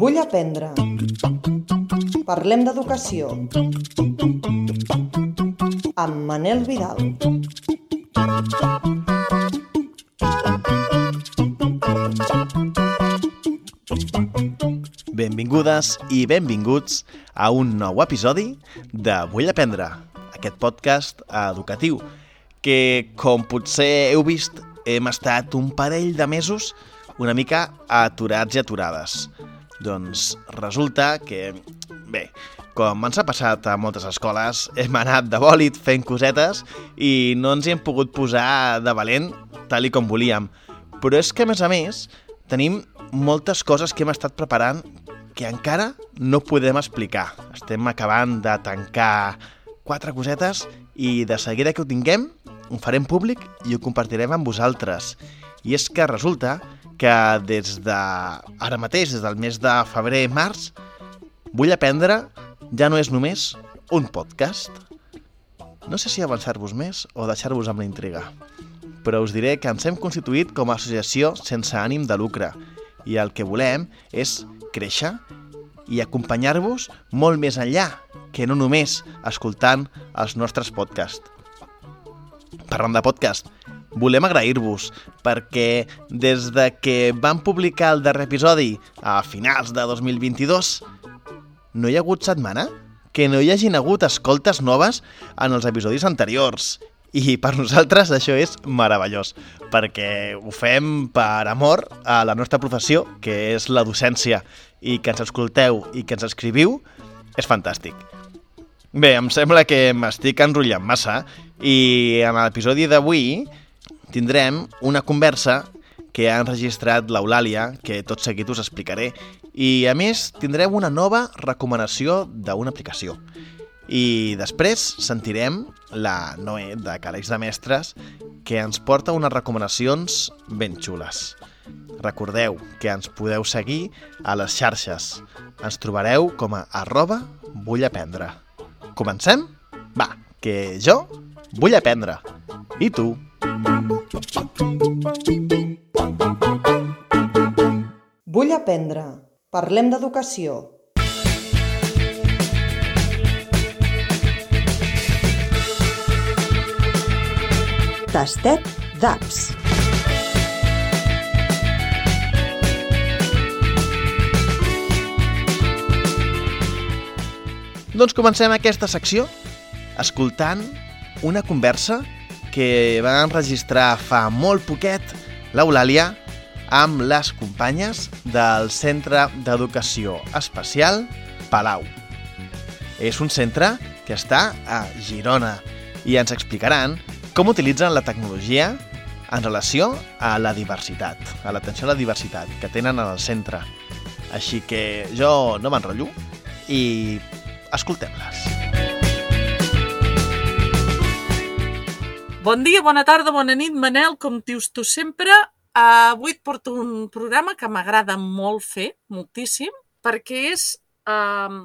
Vull aprendre. Parlem d'educació. Amb Manel Vidal. Benvingudes i benvinguts a un nou episodi de Vull aprendre, aquest podcast educatiu que, com potser heu vist, hem estat un parell de mesos una mica aturats i aturades. Doncs resulta que, bé, com ens ha passat a moltes escoles, hem anat de bòlit fent cosetes i no ens hi hem pogut posar de valent tal i com volíem. Però és que, a més a més, tenim moltes coses que hem estat preparant que encara no podem explicar. Estem acabant de tancar quatre cosetes i de seguida que ho tinguem ho farem públic i ho compartirem amb vosaltres. I és que resulta que des de ara mateix, des del mes de febrer-març, Vull aprendre ja no és només un podcast. No sé si avançar-vos més o deixar-vos amb la intriga, però us diré que ens hem constituït com a associació sense ànim de lucre i el que volem és créixer i acompanyar-vos molt més enllà que no només escoltant els nostres podcasts. Parlant de podcast, volem agrair-vos perquè des de que vam publicar el darrer episodi a finals de 2022 no hi ha hagut setmana que no hi hagin hagut escoltes noves en els episodis anteriors. I per nosaltres això és meravellós, perquè ho fem per amor a la nostra professió, que és la docència, i que ens escolteu i que ens escriviu és fantàstic. Bé, em sembla que m'estic enrotllant massa i en l'episodi d'avui tindrem una conversa que ha enregistrat l'Eulàlia, que tot seguit us explicaré. I, a més, tindrem una nova recomanació d'una aplicació. I després sentirem la Noé, de Càlex de Mestres, que ens porta unes recomanacions ben xules. Recordeu que ens podeu seguir a les xarxes. Ens trobareu com a arroba vull aprendre. Comencem? Va, que jo vull aprendre. I tu? Vull aprendre. Parlem d'educació. Tastet d'apps. Doncs comencem aquesta secció escoltant una conversa que va enregistrar fa molt poquet l'Eulàlia amb les companyes del Centre d'Educació Especial Palau. És un centre que està a Girona i ens explicaran com utilitzen la tecnologia en relació a la diversitat, a l'atenció a la diversitat que tenen en el centre. Així que jo no m'enrotllo i escoltem-les. Bon dia, bona tarda, bona nit, Manel, com dius tu sempre. Uh, avui et porto un programa que m'agrada molt fer, moltíssim, perquè és uh,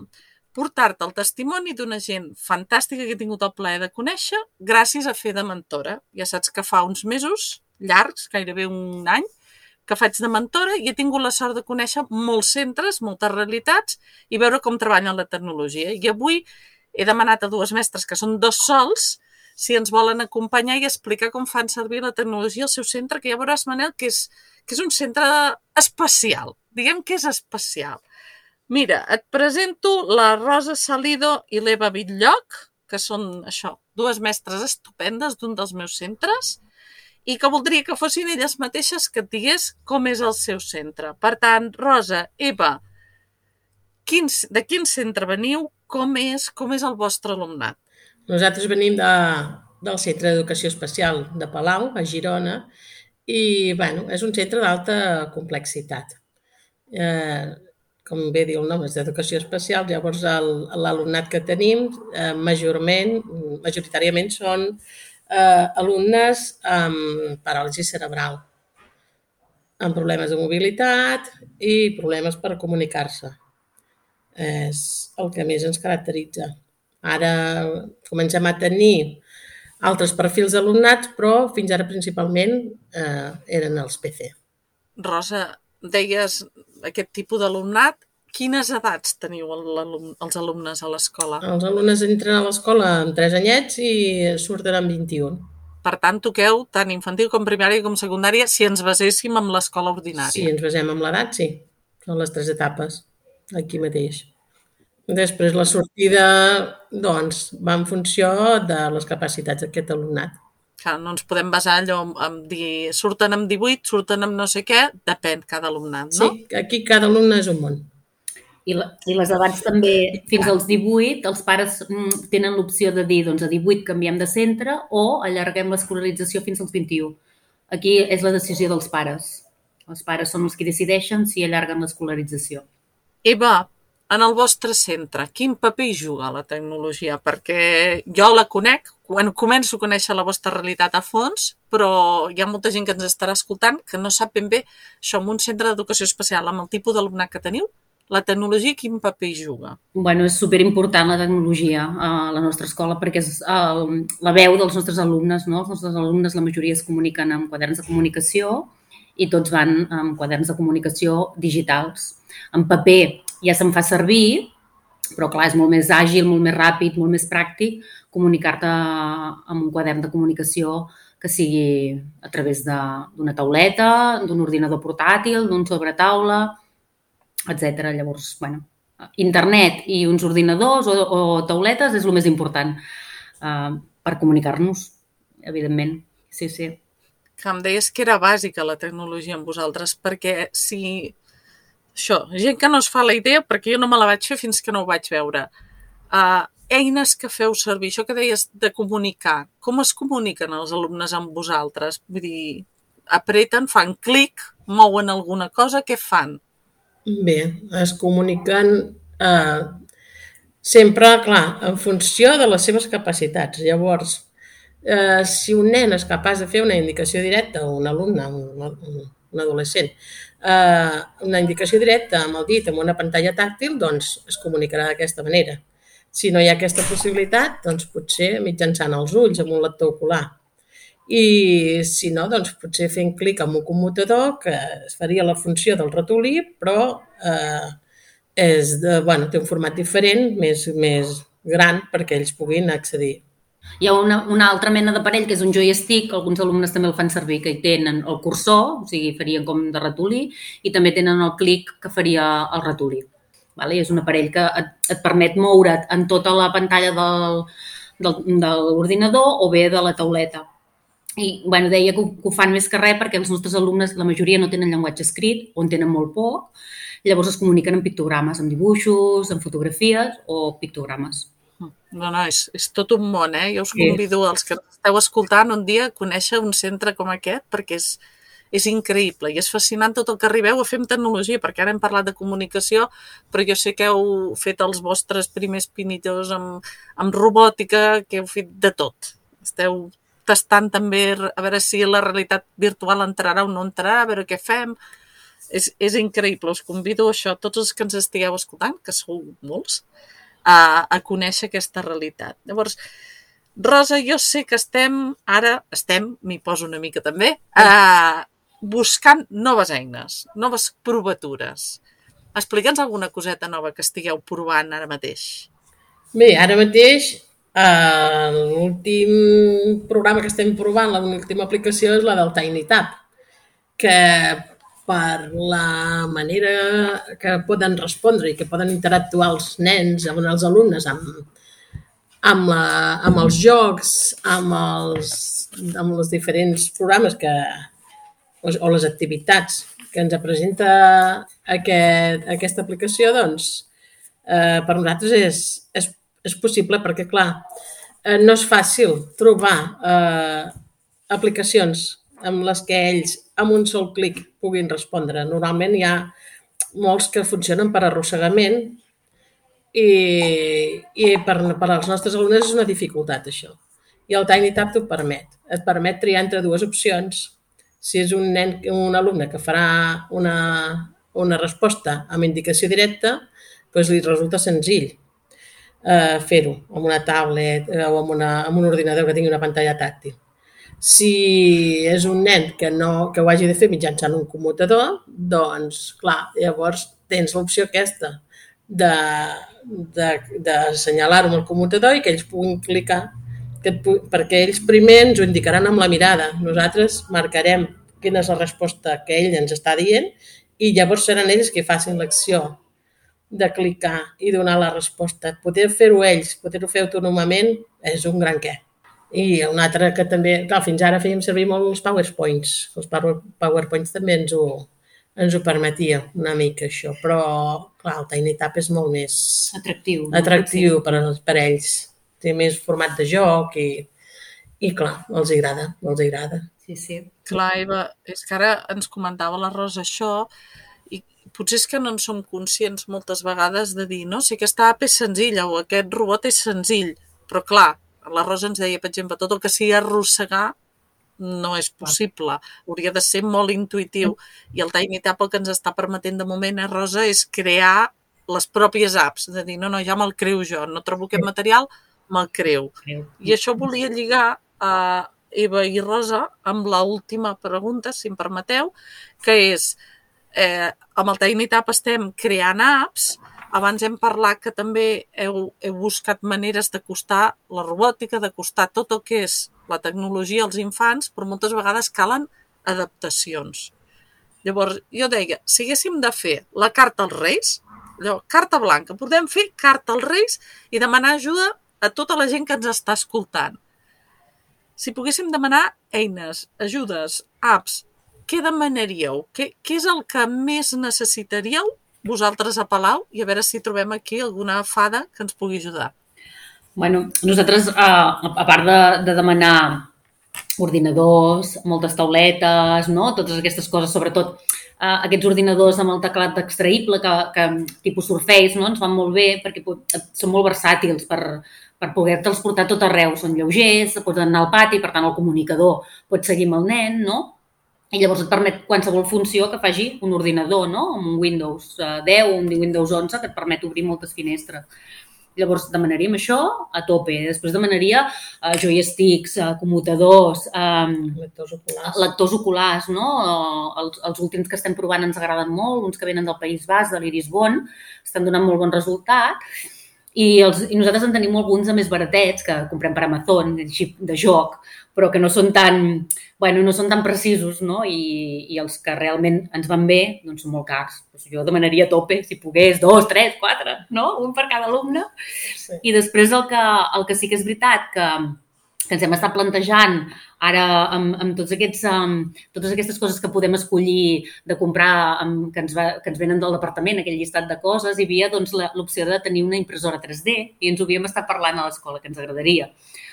portar-te el testimoni d'una gent fantàstica que he tingut el plaer de conèixer gràcies a fer de mentora. Ja saps que fa uns mesos llargs, gairebé un any, que faig de mentora i he tingut la sort de conèixer molts centres, moltes realitats i veure com treballen la tecnologia. I avui he demanat a dues mestres, que són dos sols, si ens volen acompanyar i explicar com fan servir la tecnologia al seu centre, que ja veuràs, Manel, que és, que és un centre especial. Diguem que és especial. Mira, et presento la Rosa Salido i l'Eva Bitlloc, que són això, dues mestres estupendes d'un dels meus centres, i que voldria que fossin elles mateixes que et digués com és el seu centre. Per tant, Rosa, Eva, quin, de quin centre veniu? Com és, com és el vostre alumnat? Nosaltres venim de, del Centre d'Educació Especial de Palau, a Girona, i bueno, és un centre d'alta complexitat. Eh, com bé diu el nom, és d'educació especial, llavors l'alumnat que tenim eh, majorment, majoritàriament són eh, alumnes amb paràlisi cerebral, amb problemes de mobilitat i problemes per comunicar-se. És el que més ens caracteritza. Ara comencem a tenir altres perfils d'alumnats, però fins ara principalment eh, eren els PC. Rosa, deies aquest tipus d'alumnat. Quines edats teniu alum els alumnes a l'escola? Els alumnes entren a l'escola amb 3 anyets i surten amb 21. Per tant, toqueu tant infantil com primària com secundària si ens baséssim amb l'escola ordinària. Si ens basem amb l'edat, sí. Són les tres etapes, aquí mateix. Després la sortida, doncs, va en funció de les capacitats d'aquest alumnat. Clar, no ens podem basar allò en dir surten amb 18, surten amb no sé què, depèn cada alumnat, no? Sí, aquí cada alumne és un món. I, la, I les edats també, fins als 18, els pares mm, tenen l'opció de dir doncs a 18 canviem de centre o allarguem l'escolarització fins als 21. Aquí és la decisió dels pares. Els pares són els que decideixen si allarguen l'escolarització. Eva, en el vostre centre, quin paper hi juga la tecnologia? Perquè jo la conec, quan començo a conèixer la vostra realitat a fons, però hi ha molta gent que ens estarà escoltant que no sap ben bé això en un centre d'educació especial, amb el tipus d'alumnat que teniu, la tecnologia quin paper hi juga? Bueno, és superimportant la tecnologia a la nostra escola perquè és el, la veu dels nostres alumnes. No? Els nostres alumnes, la majoria es comuniquen amb quaderns de comunicació i tots van amb quaderns de comunicació digitals. En paper ja se'n fa servir, però clar, és molt més àgil, molt més ràpid, molt més pràctic comunicar-te amb un quadern de comunicació que sigui a través d'una tauleta, d'un ordinador portàtil, d'un sobretaula, etc. Llavors, bueno, internet i uns ordinadors o, o tauletes és el més important uh, per comunicar-nos, evidentment. Sí, sí. Que em deies que era bàsica la tecnologia amb vosaltres, perquè si... Això, gent que no es fa la idea, perquè jo no me la vaig fer fins que no ho vaig veure. Uh, eines que feu servir, això que deies de comunicar, com es comuniquen els alumnes amb vosaltres? Vull dir, apreten, fan clic, mouen alguna cosa, què fan? Bé, es comuniquen eh, sempre, clar, en funció de les seves capacitats. Llavors, eh, si un nen és capaç de fer una indicació directa, o un alumne, un, un adolescent, eh, una indicació directa amb el dit, amb una pantalla tàctil, doncs es comunicarà d'aquesta manera. Si no hi ha aquesta possibilitat, doncs potser mitjançant els ulls, amb un lector ocular i si no, doncs potser fent clic amb un commutador que es faria la funció del ratolí, però eh, és de, bueno, té un format diferent, més, més gran perquè ells puguin accedir. Hi ha una, una altra mena d'aparell que és un joystick, alguns alumnes també el fan servir, que hi tenen el cursor, o sigui, farien com de ratolí, i també tenen el clic que faria el ratolí. Vale? És un aparell que et, et permet moure't en tota la pantalla del, del, de l'ordinador o bé de la tauleta. I bueno, deia que ho, que ho fan més que res perquè els nostres alumnes, la majoria no tenen llenguatge escrit o en tenen molt poc, llavors es comuniquen en pictogrames, amb dibuixos, en fotografies o pictogrames. No, no, és, és tot un món, eh? Jo us convido, als que esteu escoltant, un dia a conèixer un centre com aquest, perquè és, és increïble i és fascinant tot el que arribeu a fer amb tecnologia, perquè ara hem parlat de comunicació, però jo sé que heu fet els vostres primers pinitors amb, amb robòtica, que heu fet de tot. Esteu tastant també a veure si la realitat virtual entrarà o no entrarà, a veure què fem. És, és increïble, us convido a això, tots els que ens estigueu escoltant, que sou molts, a, a conèixer aquesta realitat. Llavors, Rosa, jo sé que estem, ara estem, m'hi poso una mica també, uh, buscant noves eines, noves provatures. Explica'ns alguna coseta nova que estigueu provant ara mateix. Bé, ara mateix Uh, l'últim programa que estem provant, l'última aplicació és la del TinyTap, que per la manera que poden respondre i que poden interactuar els nens, amb els alumnes, amb, amb, la, amb els jocs, amb els, amb els diferents programes que, o, les activitats que ens presenta aquest, aquesta aplicació, doncs, eh, per nosaltres és, és és possible perquè, clar, eh, no és fàcil trobar eh, aplicacions amb les que ells amb un sol clic puguin respondre. Normalment hi ha molts que funcionen per arrossegament i, i per, per als nostres alumnes és una dificultat això. I el TinyTap t'ho permet. Et permet triar entre dues opcions. Si és un nen, un alumne que farà una, una resposta amb indicació directa, doncs li resulta senzill eh, fer-ho amb una tablet eh, o amb, una, amb un ordinador que tingui una pantalla tàctil. Si és un nen que, no, que ho hagi de fer mitjançant un commutador, doncs, clar, llavors tens l'opció aquesta de, de, de assenyalar-ho amb el commutador i que ells puguin clicar que et, perquè ells primer ens ho indicaran amb la mirada. Nosaltres marcarem quina és la resposta que ell ens està dient i llavors seran ells que facin l'acció de clicar i donar la resposta. Poder fer-ho ells, poder-ho fer autònomament, és un gran què. I un altre que també, clar, fins ara fèiem servir molt els PowerPoints. Els PowerPoints també ens ho, ens ho permetia una mica això, però clar, el TinyTap és molt més Atractiu. no? atractiu per, per ells. Té més format de joc i, i clar, els agrada, els agrada. Sí, sí. Clar, Eva, és que ara ens comentava la Rosa això i potser és que no en som conscients moltes vegades de dir, no, si aquesta app és senzilla o aquest robot és senzill, però clar, la Rosa ens deia, per exemple, tot el que sigui arrossegar no és possible. Hauria de ser molt intuïtiu. I el TinyTap el que ens està permetent de moment, eh, Rosa, és crear les pròpies apps. De dir, no, no, ja me'l creu jo. No trobo aquest material, me'l creu. I això volia lligar a Eva i Rosa amb la última pregunta, si em permeteu, que és, eh, amb el TinyTap estem creant apps, abans hem parlat que també heu, heu buscat maneres d'acostar la robòtica, d'acostar tot el que és la tecnologia als infants, però moltes vegades calen adaptacions. Llavors, jo deia, si haguéssim de fer la carta als Reis, allò, carta blanca, podem fer carta als Reis i demanar ajuda a tota la gent que ens està escoltant. Si poguéssim demanar eines, ajudes, apps, què demanaríeu? Què, què és el que més necessitaríeu vosaltres a Palau i a veure si trobem aquí alguna fada que ens pugui ajudar. Bueno, nosaltres, eh, a part de, de demanar ordinadors, moltes tauletes, no? totes aquestes coses, sobretot eh, aquests ordinadors amb el teclat extraïble que, que tipus Surface no? ens van molt bé perquè són molt versàtils per, per poder-te'ls portar tot arreu. Són lleugers, pots anar al pati, per tant el comunicador pot seguir amb el nen, no? I llavors et permet qualsevol funció que faci un ordinador, no? Amb un Windows 10 o un Windows 11 que et permet obrir moltes finestres. Llavors demanaríem això a tope. Després demanaria uh, joysticks, uh, commutadors, um, lectors oculars, lectors oculars no? Uh, els, els últims que estem provant ens agraden molt, uns que venen del País Basc, de l'Iris Bon, estan donant molt bon resultat. I, els, I nosaltres en tenim alguns de més baratets que comprem per Amazon, de, de joc, però que no són tan, bueno, no són tan precisos, no? I, I els que realment ens van bé, doncs són molt cars. Doncs jo demanaria tope, si pogués, dos, tres, quatre, no? Un per cada alumne. Sí. I després el que, el que sí que és veritat, que, que ens hem estat plantejant ara amb, amb tots aquests, amb totes aquestes coses que podem escollir de comprar, amb, que, ens va, que ens venen del departament, aquell llistat de coses, hi havia doncs, l'opció de tenir una impressora 3D i ens ho havíem estat parlant a l'escola, que ens agradaria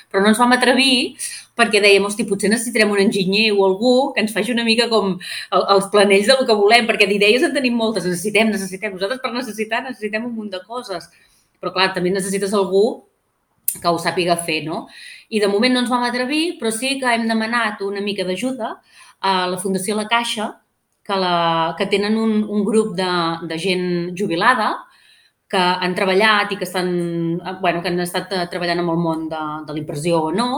però no ens vam atrevir perquè dèiem, hosti, potser necessitarem un enginyer o algú que ens faci una mica com el, els planells del que volem, perquè d'idees en tenim moltes, necessitem, necessitem. Nosaltres per necessitar necessitem un munt de coses. Però clar, també necessites algú que ho sàpiga fer, no? I de moment no ens vam atrevir, però sí que hem demanat una mica d'ajuda a la Fundació La Caixa, que, la, que tenen un, un grup de, de gent jubilada que han treballat i que, estan, bueno, que han estat eh, treballant amb el món de, de la impressió o no,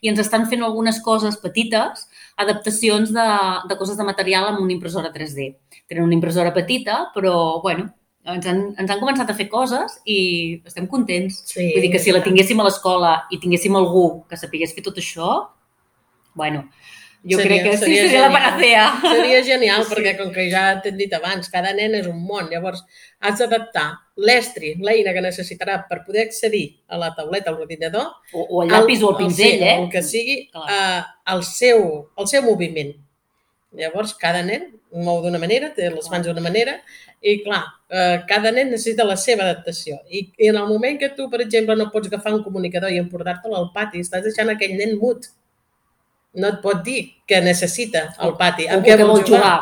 i ens estan fent algunes coses petites, adaptacions de, de coses de material amb una impressora 3D. Tenen una impressora petita, però, bueno, ens han, ens han començat a fer coses i estem contents. Sí, Vull dir que si la tinguéssim a l'escola i tinguéssim algú que sapigués fer tot això, bueno, jo seria, crec que seria sí, seria genial. la panacea. Seria genial, sí. perquè com que ja t'he dit abans, cada nen és un món. Llavors, has d'adaptar l'estri, l'eina que necessitarà per poder accedir a la tauleta, al ordinador... O, o el llapis o el pinzell, eh? El que sigui, uh, el, seu, el seu moviment. Llavors, cada nen mou d'una manera, té les mans d'una manera, i clar, eh, cada nen necessita la seva adaptació. I, I en el moment que tu, per exemple, no pots agafar un comunicador i emportar-te'l al pati, estàs deixant aquell nen mut no et pot dir que necessita el pati. Amb què vol jugar? jugar?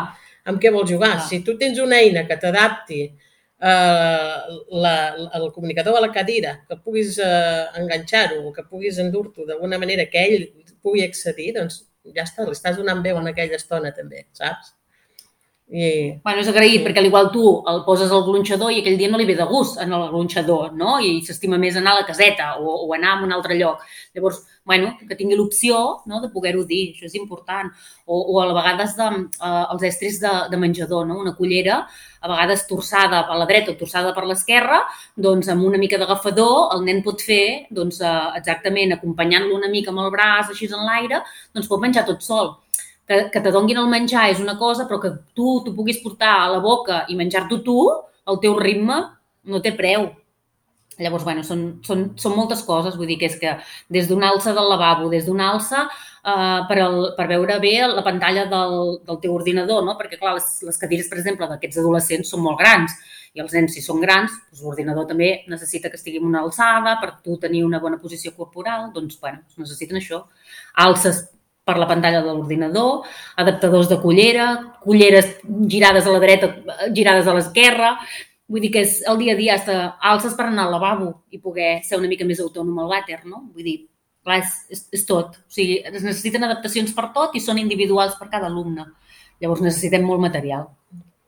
Amb què vol jugar? Ah. Si tu tens una eina que t'adapti eh, la, el comunicador a la cadira, que puguis eh, enganxar-ho, que puguis endur-t'ho d'alguna manera que ell pugui accedir, doncs ja està, li estàs donant veu en aquella estona també, saps? I, Bueno, és agraït, Sí. perquè al igual tu el poses al gronxador i aquell dia no li ve de gust en el gronxador, no? I s'estima més anar a la caseta o, o anar a un altre lloc. Llavors, bueno, que tingui l'opció no, de poder-ho dir, això és important. O, o a vegades de, eh, els estris de, de menjador, no? Una cullera, a vegades torçada per la dreta o torçada per l'esquerra, doncs amb una mica d'agafador el nen pot fer, doncs eh, exactament, acompanyant-lo una mica amb el braç així en l'aire, doncs pot menjar tot sol que, que te donguin el menjar és una cosa, però que tu t'ho puguis portar a la boca i menjar-t'ho tu, al teu ritme, no té preu. Llavors, bueno, són, són, són moltes coses, vull dir que és que des d'una alça del lavabo, des d'una alça eh, per, el, per veure bé la pantalla del, del teu ordinador, no? perquè clar, les, les cadires, per exemple, d'aquests adolescents són molt grans i els nens, si són grans, doncs l'ordinador també necessita que estigui en una alçada per tu tenir una bona posició corporal, doncs, bueno, necessiten això. Alces per la pantalla de l'ordinador, adaptadors de cullera, culleres girades a la dreta, girades a l'esquerra, Vull dir que és el dia a dia, hasta alces per anar al lavabo i poder ser una mica més autònom al vàter, no? Vull dir, clar, és, és, és tot. O sigui, es necessiten adaptacions per tot i són individuals per cada alumne. Llavors necessitem molt material.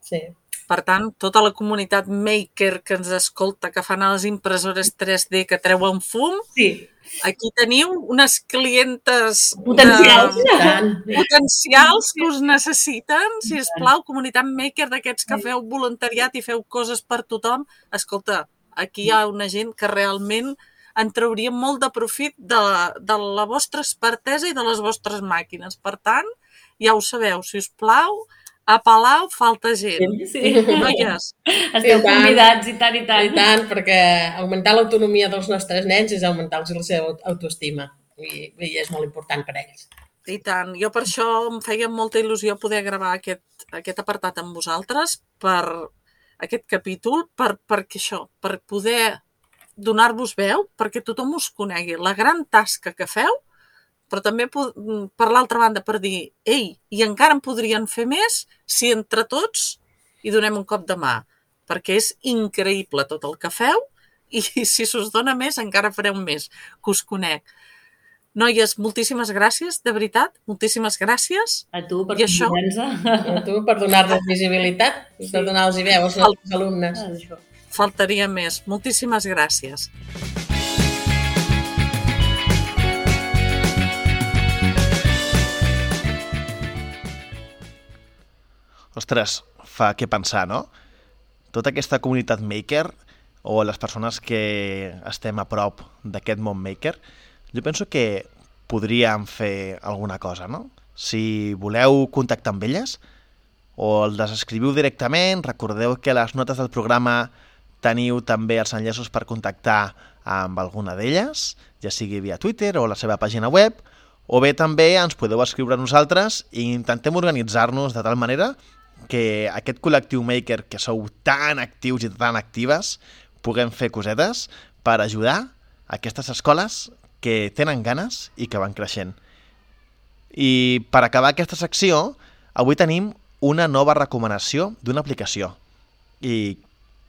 sí. Per tant, tota la comunitat maker que ens escolta, que fan a les impressores 3D que treuen fum, Sí. aquí teniu unes clientes Potencials. de- potencials que us necessiten, si us plau, comunitat maker d'aquests que feu voluntariat i feu coses per tothom. Escolta, aquí hi ha una gent que realment en trauria molt de profit de, de la vostra expertesa i de les vostres màquines. Per tant, ja ho sabeu, si us plau, a Palau falta gent. Sí. Noies, Esteu tant. convidats i tant i tant. I tant, perquè augmentar l'autonomia dels nostres nens és augmentar-los la seva autoestima i, i és molt important per a ells. I tant. Jo per això em feia molta il·lusió poder gravar aquest, aquest apartat amb vosaltres per aquest capítol, per, perquè això, per poder donar-vos veu, perquè tothom us conegui la gran tasca que feu, però també po- per l'altra banda per dir, ei, i encara en podrien fer més si entre tots hi donem un cop de mà, perquè és increïble tot el que feu i si s'us dona més encara fareu més, que us conec. Noies, moltíssimes gràcies, de veritat, moltíssimes gràcies. A tu per això? A tu, per donar-nos visibilitat, per donar-los veu als nostres alumnes. Això. Faltaria més. Moltíssimes gràcies. Ostres, fa què pensar, no? Tota aquesta comunitat maker o les persones que estem a prop d'aquest món maker, jo penso que podríem fer alguna cosa, no? Si voleu contactar amb elles, o les escriviu directament, recordeu que a les notes del programa teniu també els enllaços per contactar amb alguna d'elles, ja sigui via Twitter o la seva pàgina web, o bé també ens podeu escriure a nosaltres i intentem organitzar-nos de tal manera que aquest col·lectiu maker que sou tan actius i tan actives puguem fer cosetes per ajudar aquestes escoles que tenen ganes i que van creixent. I per acabar aquesta secció, avui tenim una nova recomanació d'una aplicació. I,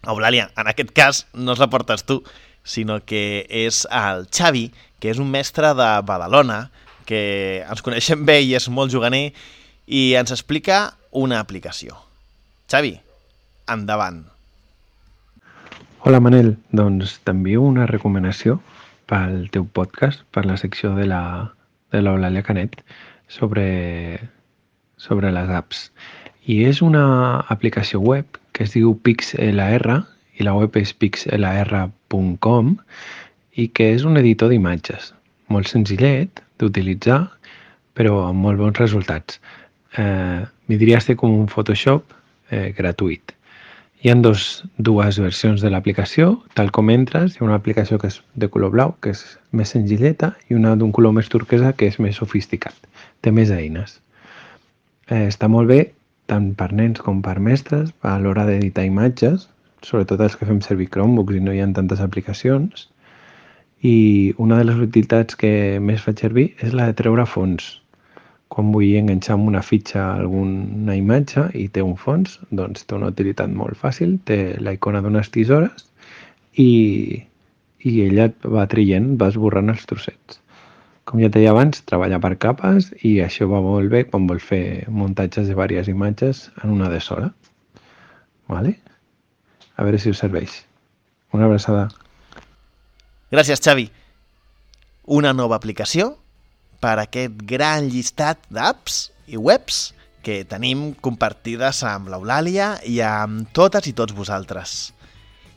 Eulàlia, en aquest cas no la portes tu, sinó que és el Xavi, que és un mestre de Badalona, que ens coneixem bé i és molt juganer, i ens explica una aplicació. Xavi, endavant. Hola Manel, doncs t'envio una recomanació pel teu podcast, per la secció de la de l'Eulàlia Canet sobre, sobre les apps. I és una aplicació web que es diu PixLR i la web és pixlr.com i que és un editor d'imatges. Molt senzillet d'utilitzar, però amb molt bons resultats. Eh, Vindria a ser com un Photoshop eh, gratuït. Hi ha dos, dues versions de l'aplicació, tal com entres, hi ha una aplicació que és de color blau, que és més senzilleta, i una d'un color més turquesa, que és més sofisticat. Té més eines. Eh, està molt bé, tant per nens com per mestres, a l'hora d'editar imatges, sobretot els que fem servir Chromebooks i no hi ha tantes aplicacions. I una de les utilitats que més faig servir és la de treure fons. Quan vull enganxar amb una fitxa alguna imatge i té un fons, doncs té una utilitat molt fàcil, té la icona d'unes tisores i, i ella et va traient, va esborrant els trossets. Com ja deia abans, treballa per capes i això va molt bé quan vol fer muntatges de diverses imatges en una de sola. Vale? A veure si us serveix. Una abraçada. Gràcies, Xavi. Una nova aplicació per aquest gran llistat d'apps i webs que tenim compartides amb l'Eulàlia i amb totes i tots vosaltres.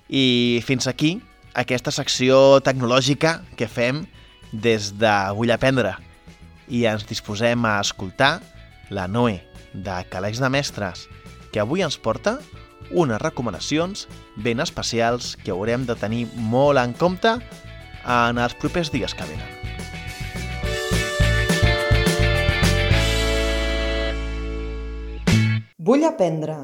I fins aquí aquesta secció tecnològica que fem des de Vull Aprendre i ens disposem a escoltar la Noé de Calaix de Mestres, que avui ens porta unes recomanacions ben especials que haurem de tenir molt en compte en els propers dies que venen. Vull aprendre.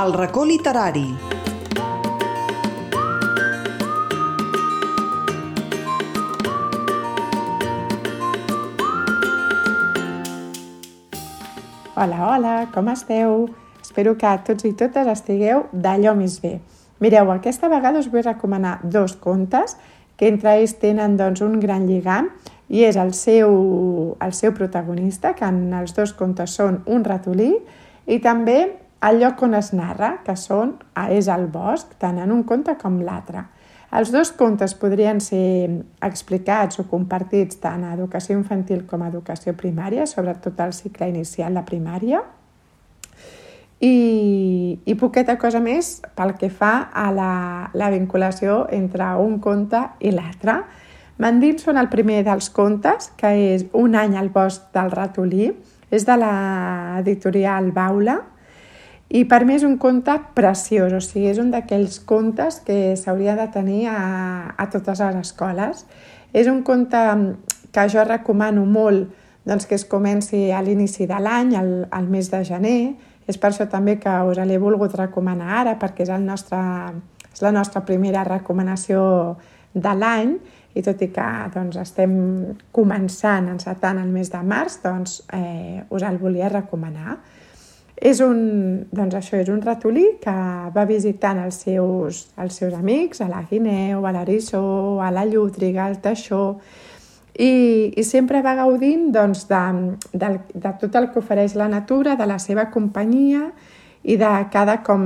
El racó literari. Hola, hola, com esteu? Espero que tots i totes estigueu d'allò més bé. Mireu, aquesta vegada us vull recomanar dos contes que entre ells tenen doncs, un gran lligam i és el seu, el seu protagonista, que en els dos contes són un ratolí, i també el lloc on es narra, que són, és el bosc, tant en un conte com l'altre. Els dos contes podrien ser explicats o compartits tant a educació infantil com a educació primària, sobretot al cicle inicial de primària. I, i poqueta cosa més pel que fa a la, la vinculació entre un conte i l'altre. M'endinso en el primer dels contes, que és Un any al bosc del ratolí, és de l'editorial Baula, i per mi és un conte preciós, o sigui, és un d'aquells contes que s'hauria de tenir a, a totes les escoles. És un conte que jo recomano molt doncs, que es comenci a l'inici de l'any, al, al mes de gener. És per això també que us l'he volgut recomanar ara, perquè és, el nostre, és la nostra primera recomanació de l'any i tot i que doncs, estem començant, encetant el mes de març, doncs eh, us el volia recomanar. És un, doncs això, és un ratolí que va visitant els seus, els seus amics, a la guineu, a l'eriçó, a la llútriga, al teixó, i, i sempre va gaudint doncs, de, de, de tot el que ofereix la natura, de la seva companyia i de cada, com,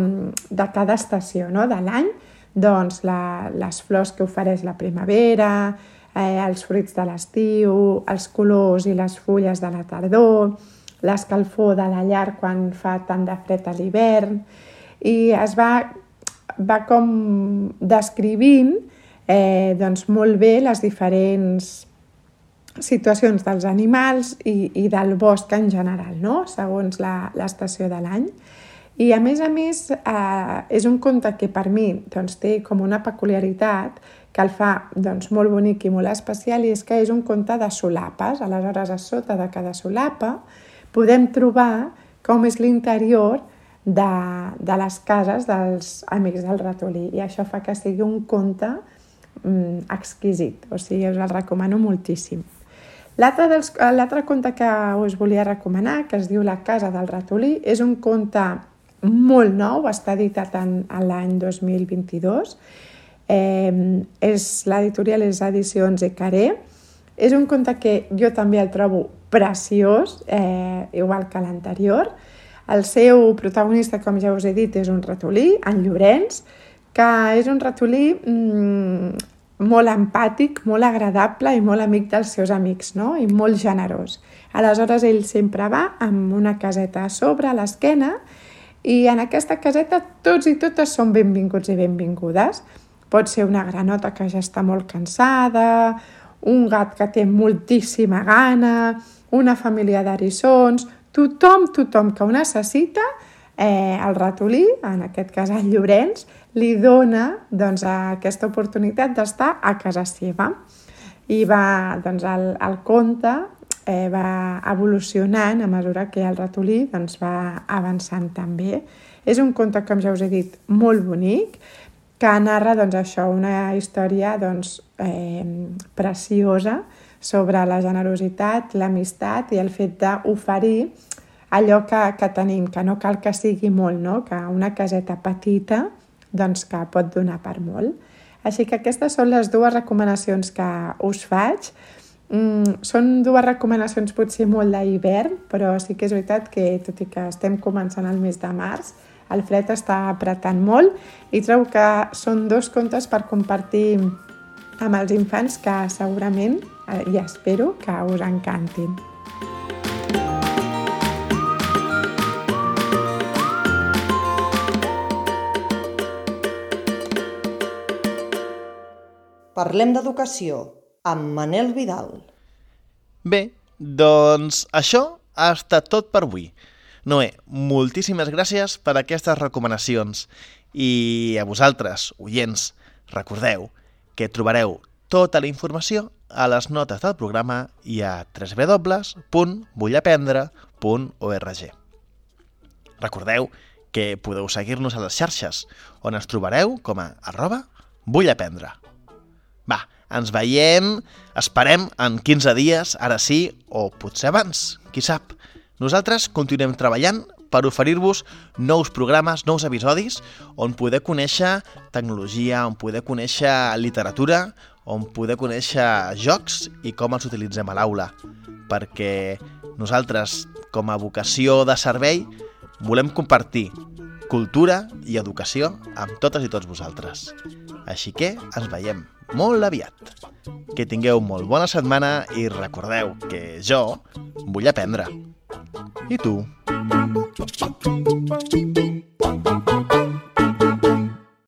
de cada estació no? de l'any, doncs la, les flors que ofereix la primavera, eh, els fruits de l'estiu, els colors i les fulles de la tardor, l'escalfor de la llar quan fa tant de fred a l'hivern i es va, va com descrivint eh, doncs molt bé les diferents situacions dels animals i, i del bosc en general, no? segons l'estació de l'any. I a més a més eh, és un conte que per mi doncs, té com una peculiaritat que el fa doncs, molt bonic i molt especial i és que és un conte de solapes. Aleshores, a sota de cada solapa podem trobar com és l'interior de, de les cases dels amics del ratolí i això fa que sigui un conte mm, exquisit, o sigui, us el recomano moltíssim. L'altre conte que us volia recomanar, que es diu La casa del ratolí, és un conte molt nou, està editat en, en l'any 2022, eh, és l'editorial les edicions Ecaré, és un conte que jo també el trobo preciós, eh, igual que l'anterior. El seu protagonista, com ja us he dit, és un ratolí, en Llorenç, que és un ratolí mmm, molt empàtic, molt agradable i molt amic dels seus amics, no? i molt generós. Aleshores, ell sempre va amb una caseta a sobre, a l'esquena, i en aquesta caseta tots i totes són benvinguts i benvingudes. Pot ser una granota que ja està molt cansada, un gat que té moltíssima gana, una família d'arissons, tothom, tothom que ho necessita, eh, el ratolí, en aquest cas el Llorenç, li dona doncs, aquesta oportunitat d'estar a casa seva. I va, doncs, el, el conte eh, va evolucionant a mesura que el ratolí doncs, va avançant també. És un conte, com ja us he dit, molt bonic, que narra doncs, això, una història doncs, eh, preciosa sobre la generositat, l'amistat i el fet d'oferir allò que, que tenim, que no cal que sigui molt, no? que una caseta petita doncs que pot donar per molt. Així que aquestes són les dues recomanacions que us faig. Mm, són dues recomanacions potser molt d'hivern, però sí que és veritat que, tot i que estem començant el mes de març, el fred està apretant molt i trobo que són dos contes per compartir amb els infants que segurament, eh, i espero, que us encantin. Parlem d'educació amb Manel Vidal. Bé, doncs això ha estat tot per avui. Noé, moltíssimes gràcies per aquestes recomanacions i a vosaltres, oients, recordeu que trobareu tota la informació a les notes del programa i a www.vullaprendre.org. Recordeu que podeu seguir-nos a les xarxes, on ens trobareu com a arroba vullaprendre. Va, ens veiem, esperem, en 15 dies, ara sí, o potser abans, qui sap. Nosaltres continuem treballant per oferir-vos nous programes, nous episodis, on poder conèixer tecnologia, on poder conèixer literatura, on poder conèixer jocs i com els utilitzem a l'aula. Perquè nosaltres, com a vocació de servei, volem compartir cultura i educació amb totes i tots vosaltres. Així que ens veiem molt aviat. Que tingueu molt bona setmana i recordeu que jo vull aprendre. I tu?